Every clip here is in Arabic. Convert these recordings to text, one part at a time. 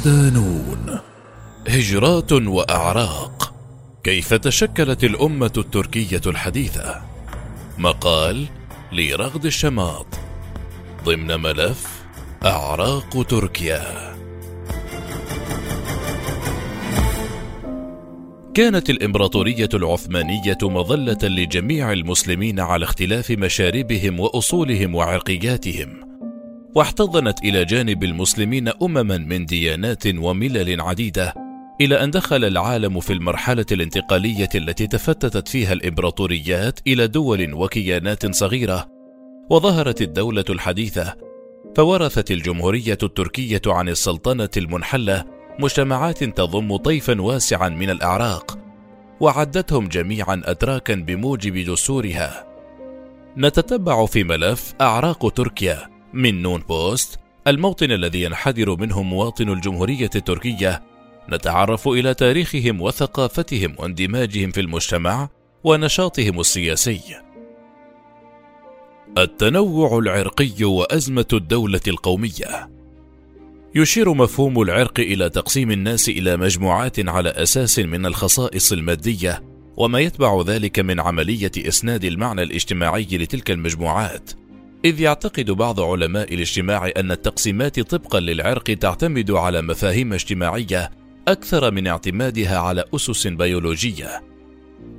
صدانون هجرات وأعراق. كيف تشكلت الأمة التركية الحديثة؟ مقال لرغد الشماط. ضمن ملف أعراق تركيا. كانت الإمبراطورية العثمانية مظلة لجميع المسلمين على اختلاف مشاربهم وأصولهم وعرقياتهم. واحتضنت إلى جانب المسلمين أمما من ديانات وملل عديدة إلى أن دخل العالم في المرحلة الانتقالية التي تفتتت فيها الإمبراطوريات إلى دول وكيانات صغيرة. وظهرت الدولة الحديثة فورثت الجمهورية التركية عن السلطنة المنحلة مجتمعات تضم طيفا واسعا من الأعراق وعدتهم جميعا اتراكا بموجب دستورها. نتتبع في ملف أعراق تركيا. من نون بوست الموطن الذي ينحدر منه مواطن الجمهورية التركية نتعرف إلى تاريخهم وثقافتهم واندماجهم في المجتمع ونشاطهم السياسي. التنوع العرقي وأزمة الدولة القومية يشير مفهوم العرق إلى تقسيم الناس إلى مجموعات على أساس من الخصائص المادية وما يتبع ذلك من عملية إسناد المعنى الاجتماعي لتلك المجموعات إذ يعتقد بعض علماء الاجتماع أن التقسيمات طبقا للعرق تعتمد على مفاهيم اجتماعية أكثر من اعتمادها على أسس بيولوجية.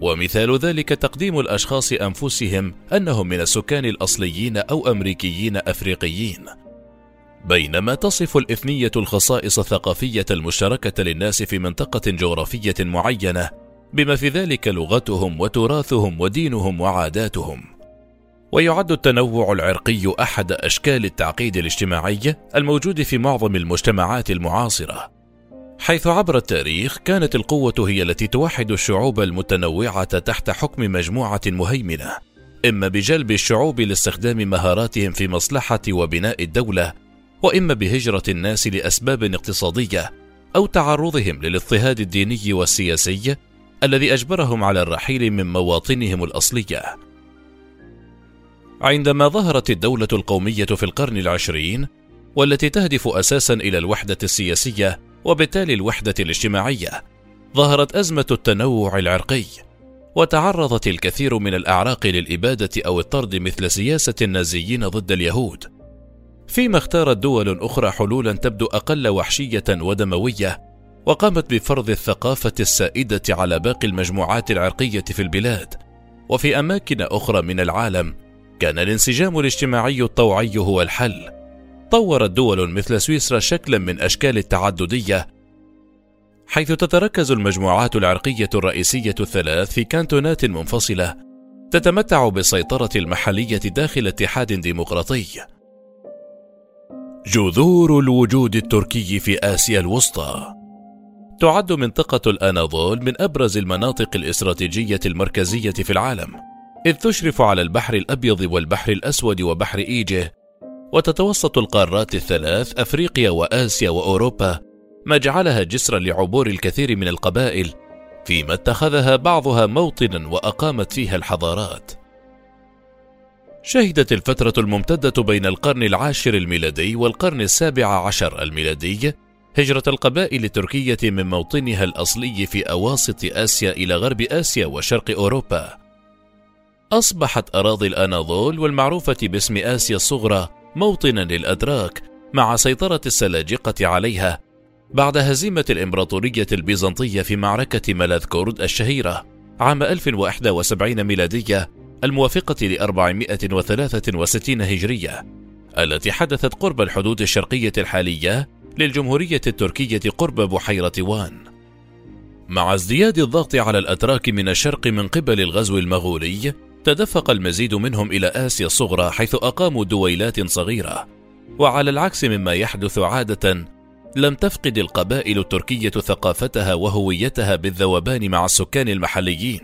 ومثال ذلك تقديم الأشخاص أنفسهم أنهم من السكان الأصليين أو أمريكيين أفريقيين. بينما تصف الإثنية الخصائص الثقافية المشتركة للناس في منطقة جغرافية معينة بما في ذلك لغتهم وتراثهم ودينهم وعاداتهم. ويعد التنوع العرقي أحد أشكال التعقيد الاجتماعي الموجود في معظم المجتمعات المعاصرة. حيث عبر التاريخ كانت القوة هي التي توحد الشعوب المتنوعة تحت حكم مجموعة مهيمنة إما بجلب الشعوب لاستخدام مهاراتهم في مصلحة وبناء الدولة وإما بهجرة الناس لأسباب اقتصادية أو تعرضهم للاضطهاد الديني والسياسي الذي أجبرهم على الرحيل من مواطنهم الأصلية. عندما ظهرت الدولة القومية في القرن العشرين والتي تهدف أساسا إلى الوحدة السياسية وبالتالي الوحدة الاجتماعية ظهرت أزمة التنوع العرقي وتعرضت الكثير من الأعراق للإبادة أو الطرد مثل سياسة النازيين ضد اليهود. فيما اختارت دول أخرى حلولا تبدو أقل وحشية ودموية وقامت بفرض الثقافة السائدة على باقي المجموعات العرقية في البلاد وفي أماكن أخرى من العالم كان الانسجام الاجتماعي الطوعي هو الحل. طورت دول مثل سويسرا شكلا من أشكال التعددية حيث تتركز المجموعات العرقية الرئيسية الثلاث في كانتونات منفصلة تتمتع بالسيطره المحلية داخل اتحاد ديمقراطي. جذور الوجود التركي في آسيا الوسطى. تعد منطقة الأناضول من أبرز المناطق الاستراتيجية المركزية في العالم. إذ تشرف على البحر الأبيض والبحر الأسود وبحر إيجه وتتوسط القارات الثلاث أفريقيا وآسيا وأوروبا ما جعلها جسرا لعبور الكثير من القبائل فيما اتخذها بعضها موطنا وأقامت فيها الحضارات. شهدت الفترة الممتدة بين القرن العاشر الميلادي والقرن السابع عشر الميلادي هجرة القبائل التركية من موطنها الأصلي في أواسط آسيا إلى غرب آسيا وشرق أوروبا. أصبحت أراضي الأناضول والمعروفة باسم آسيا الصغرى موطنا للأتراك مع سيطرة السلاجقة عليها بعد هزيمة الإمبراطورية البيزنطية في معركة ملاذ كورد الشهيرة عام 1071 ميلادية الموافقة ل 463 هجرية التي حدثت قرب الحدود الشرقية الحالية للجمهورية التركية قرب بحيرة وان. مع ازدياد الضغط على الأتراك من الشرق من قبل الغزو المغولي تدفق المزيد منهم إلى آسيا الصغرى حيث أقاموا دويلات صغيرة. وعلى العكس مما يحدث عادة لم تفقد القبائل التركية ثقافتها وهويتها بالذوبان مع السكان المحليين.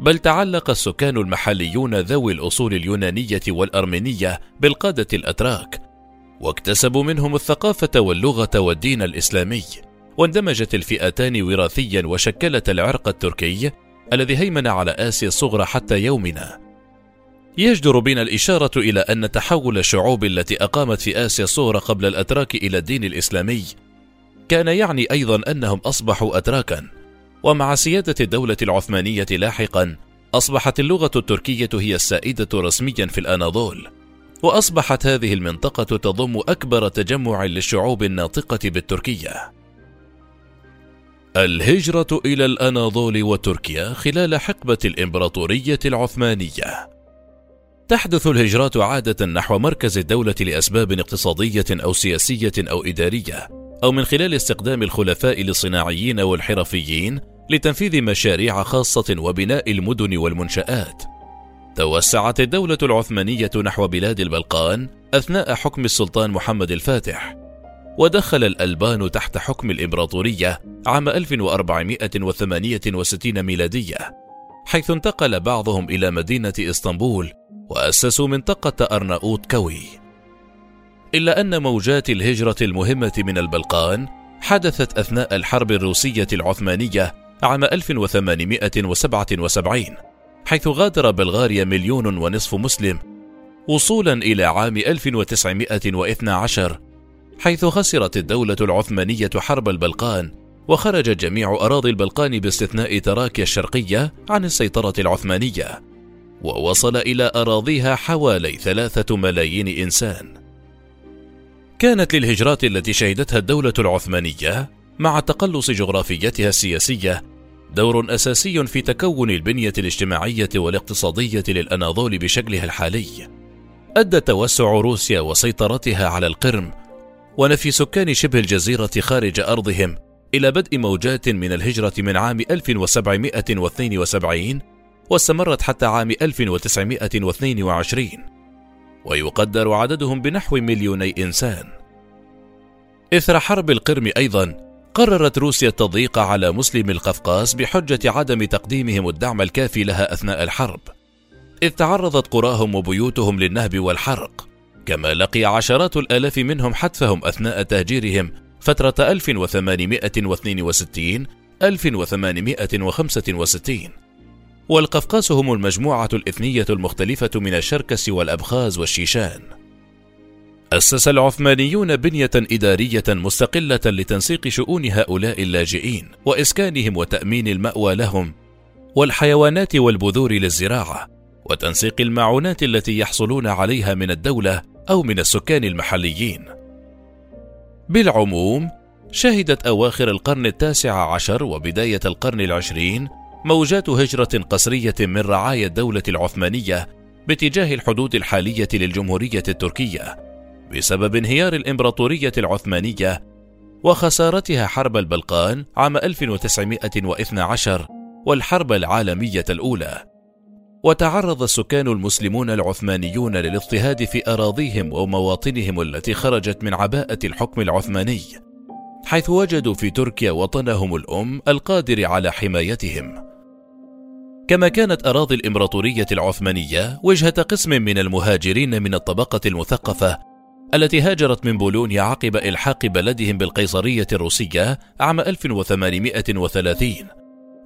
بل تعلق السكان المحليون ذوي الأصول اليونانية والأرمينية بالقادة الأتراك واكتسبوا منهم الثقافة واللغة والدين الإسلامي واندمجت الفئتان وراثيا وشكلت العرق التركي الذي هيمن على آسيا الصغرى حتى يومنا. يجدر بنا الإشارة إلى أن تحول الشعوب التي أقامت في آسيا الصغرى قبل الأتراك إلى الدين الإسلامي. كان يعني أيضا أنهم أصبحوا أتراكا. ومع سيادة الدولة العثمانية لاحقا أصبحت اللغة التركية هي السائدة رسميا في الأناضول. وأصبحت هذه المنطقة تضم أكبر تجمع للشعوب الناطقة بالتركية. الهجرة إلى الأناضول وتركيا خلال حقبة الإمبراطورية العثمانية تحدث الهجرات عادة نحو مركز الدولة لأسباب اقتصادية أو سياسية أو إدارية أو من خلال استخدام الخلفاء للصناعيين والحرفيين لتنفيذ مشاريع خاصة وبناء المدن والمنشآت. توسعت الدولة العثمانية نحو بلاد البلقان أثناء حكم السلطان محمد الفاتح، ودخل الألبان تحت حكم الإمبراطورية عام 1468 ميلادية، حيث انتقل بعضهم إلى مدينة إسطنبول وأسسوا منطقة أرناؤوط كوي. إلا أن موجات الهجرة المهمة من البلقان حدثت أثناء الحرب الروسية العثمانية عام 1877 حيث غادر بلغاريا مليون ونصف مسلم وصولا إلى عام 1912 حيث خسرت الدولة العثمانية حرب البلقان وخرج جميع أراضي البلقان باستثناء تراكيا الشرقية عن السيطرة العثمانية ووصل إلى أراضيها حوالي ثلاثة ملايين إنسان كانت للهجرات التي شهدتها الدولة العثمانية مع تقلص جغرافيتها السياسية دور أساسي في تكون البنية الاجتماعية والاقتصادية للأناضول بشكلها الحالي. أدى توسع روسيا وسيطرتها على القرم ونفي سكان شبه الجزيرة خارج أرضهم إلى بدء موجات من الهجرة من عام 1772 واستمرت حتى عام 1922 ويقدر عددهم بنحو مليوني إنسان. إثر حرب القرم أيضا قررت روسيا التضييق على مسلمي القفقاز بحجة عدم تقديمهم الدعم الكافي لها أثناء الحرب، إذ تعرضت قراهم وبيوتهم للنهب والحرق، كما لقي عشرات الآلاف منهم حتفهم أثناء تهجيرهم فترة 1862 1865 والقفقاز هم المجموعة الإثنية المختلفة من الشركس والأبخاز والشيشان. أسس العثمانيون بنية إدارية مستقلة لتنسيق شؤون هؤلاء اللاجئين وإسكانهم وتأمين المأوى لهم والحيوانات والبذور للزراعة وتنسيق المعونات التي يحصلون عليها من الدولة أو من السكان المحليين. بالعموم، شهدت أواخر القرن التاسع عشر وبداية القرن العشرين موجات هجرة قسرية من رعايا الدولة العثمانية باتجاه الحدود الحالية للجمهورية التركية بسبب انهيار الإمبراطورية العثمانية وخسارتها حرب البلقان عام 1912 والحرب العالمية الأولى. وتعرض السكان المسلمون العثمانيون للاضطهاد في أراضيهم ومواطنهم التي خرجت من عباءة الحكم العثماني، حيث وجدوا في تركيا وطنهم الأم القادر على حمايتهم. كما كانت أراضي الإمبراطورية العثمانية وجهة قسم من المهاجرين من الطبقة المثقفة التي هاجرت من بولونيا عقب إلحاق بلدهم بالقيصرية الروسية عام 1830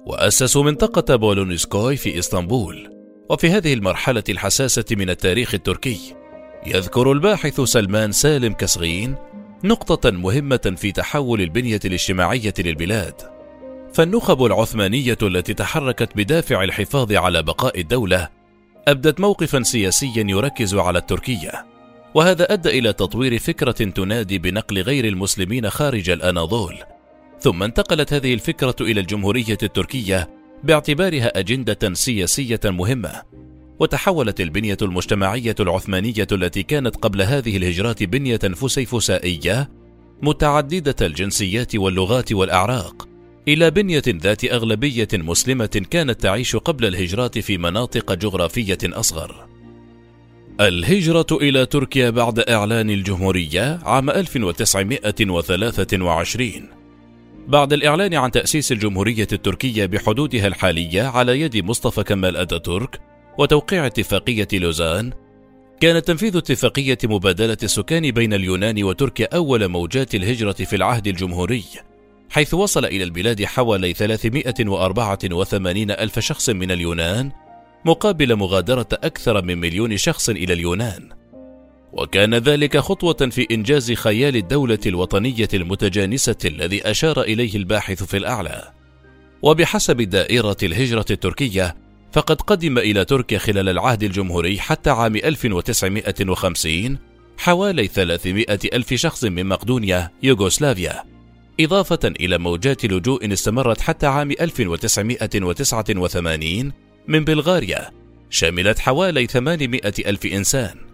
وأسسوا منطقة بولونسكوي في إسطنبول وفي هذه المرحلة الحساسة من التاريخ التركي يذكر الباحث سلمان سالم كسغين نقطة مهمة في تحول البنية الاجتماعية للبلاد. فالنخب العثمانية التي تحركت بدافع الحفاظ على بقاء الدولة أبدت موقفا سياسيا يركز على التركية وهذا أدى إلى تطوير فكرة تنادي بنقل غير المسلمين خارج الأناضول. ثم انتقلت هذه الفكرة إلى الجمهورية التركية باعتبارها أجندة سياسية مهمة وتحولت البنية المجتمعية العثمانية التي كانت قبل هذه الهجرات بنية فسيفسائية متعددة الجنسيات واللغات والأعراق إلى بنية ذات أغلبية مسلمة كانت تعيش قبل الهجرات في مناطق جغرافية أصغر. الهجرة إلى تركيا بعد إعلان الجمهورية عام 1923 بعد الإعلان عن تأسيس الجمهورية التركية بحدودها الحالية على يد مصطفى كمال أتاتورك وتوقيع اتفاقية لوزان كان تنفيذ اتفاقية مبادلة السكان بين اليونان وتركيا أول موجات الهجرة في العهد الجمهوري حيث وصل إلى البلاد حوالي 384 ألف شخص من اليونان مقابل مغادرة أكثر من مليون شخص إلى اليونان. وكان ذلك خطوة في إنجاز خيال الدولة الوطنية المتجانسة الذي أشار إليه الباحث في الأعلى. وبحسب دائرة الهجرة التركية، فقد قدم إلى تركيا خلال العهد الجمهوري حتى عام 1950 حوالي 300 ألف شخص من مقدونيا يوغوسلافيا إضافة إلى موجات لجوء استمرت حتى عام 1989 من بلغاريا شملت حوالي 800 ألف إنسان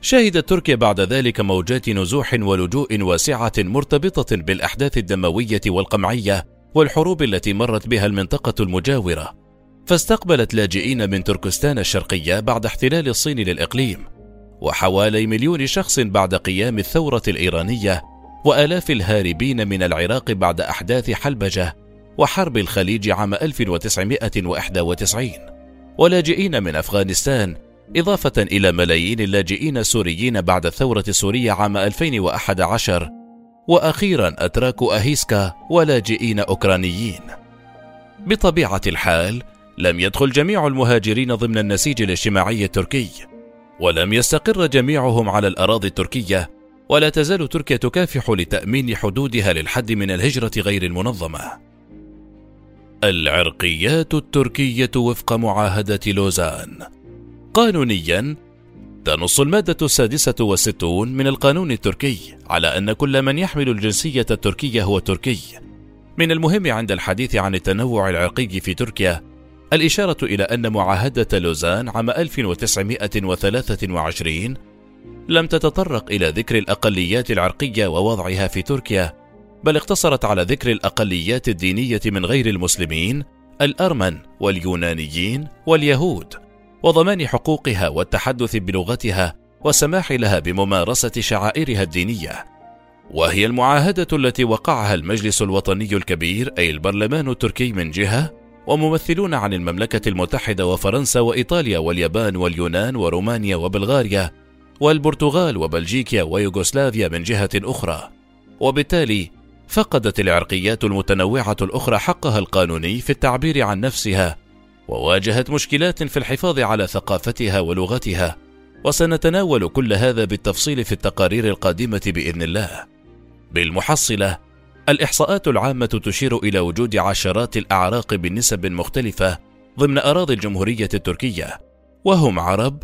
شهدت تركيا بعد ذلك موجات نزوح ولجوء واسعة مرتبطة بالأحداث الدموية والقمعية والحروب التي مرت بها المنطقة المجاورة. فاستقبلت لاجئين من تركستان الشرقية بعد احتلال الصين للإقليم وحوالي مليون شخص بعد قيام الثورة الإيرانية وآلاف الهاربين من العراق بعد أحداث حلبجة وحرب الخليج عام 1991 ولاجئين من أفغانستان إضافة إلى ملايين اللاجئين السوريين بعد الثورة السورية عام 2011 وأخيرا أتراك أهيسكا ولاجئين أوكرانيين بطبيعة الحال لم يدخل جميع المهاجرين ضمن النسيج الاجتماعي التركي ولم يستقر جميعهم على الأراضي التركية ولا تزال تركيا تكافح لتأمين حدودها للحد من الهجرة غير المنظمة. العرقيات التركية وفق معاهدة لوزان قانونيا تنص المادة السادسة والستون من القانون التركي على أن كل من يحمل الجنسية التركية هو تركي. من المهم عند الحديث عن التنوع العرقي في تركيا الإشارة إلى أن معاهدة لوزان عام 1923 لم تتطرق إلى ذكر الأقليات العرقية ووضعها في تركيا، بل اقتصرت على ذكر الأقليات الدينية من غير المسلمين الأرمن واليونانيين واليهود، وضمان حقوقها والتحدث بلغتها والسماح لها بممارسة شعائرها الدينية. وهي المعاهدة التي وقعها المجلس الوطني الكبير أي البرلمان التركي من جهة، وممثلون عن المملكة المتحدة وفرنسا وإيطاليا واليابان واليونان ورومانيا وبلغاريا والبرتغال وبلجيكا ويوغوسلافيا من جهة أخرى وبالتالي فقدت العرقيات المتنوعة الأخرى حقها القانوني في التعبير عن نفسها وواجهت مشكلات في الحفاظ على ثقافتها ولغتها وسنتناول كل هذا بالتفصيل في التقارير القادمة بإذن الله. بالمحصلة الإحصاءات العامة تشير إلى وجود عشرات الأعراق بنسب مختلفة ضمن أراضي الجمهورية التركية وهم عرب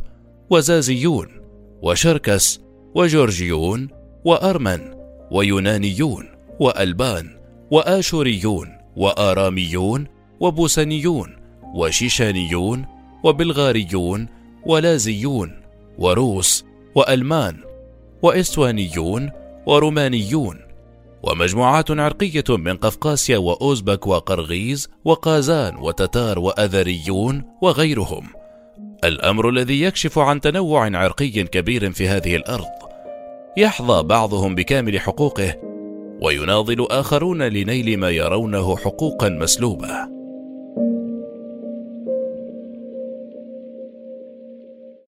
وزازيون وشركس وجورجيون وأرمن ويونانيون وألبان وآشوريون وآراميون وبوسنيون وشيشانيون وبلغاريون ولازيون وروس وألمان وإسوانيون ورومانيون ومجموعات عرقية من قفقاسيا وأوزبك وقرغيز وقازان وتتار وأذريون وغيرهم. الأمر الذي يكشف عن تنوع عرقي كبير في هذه الأرض. يحظى بعضهم بكامل حقوقه ويناضل آخرون لنيل ما يرونه حقوقا مسلوبة.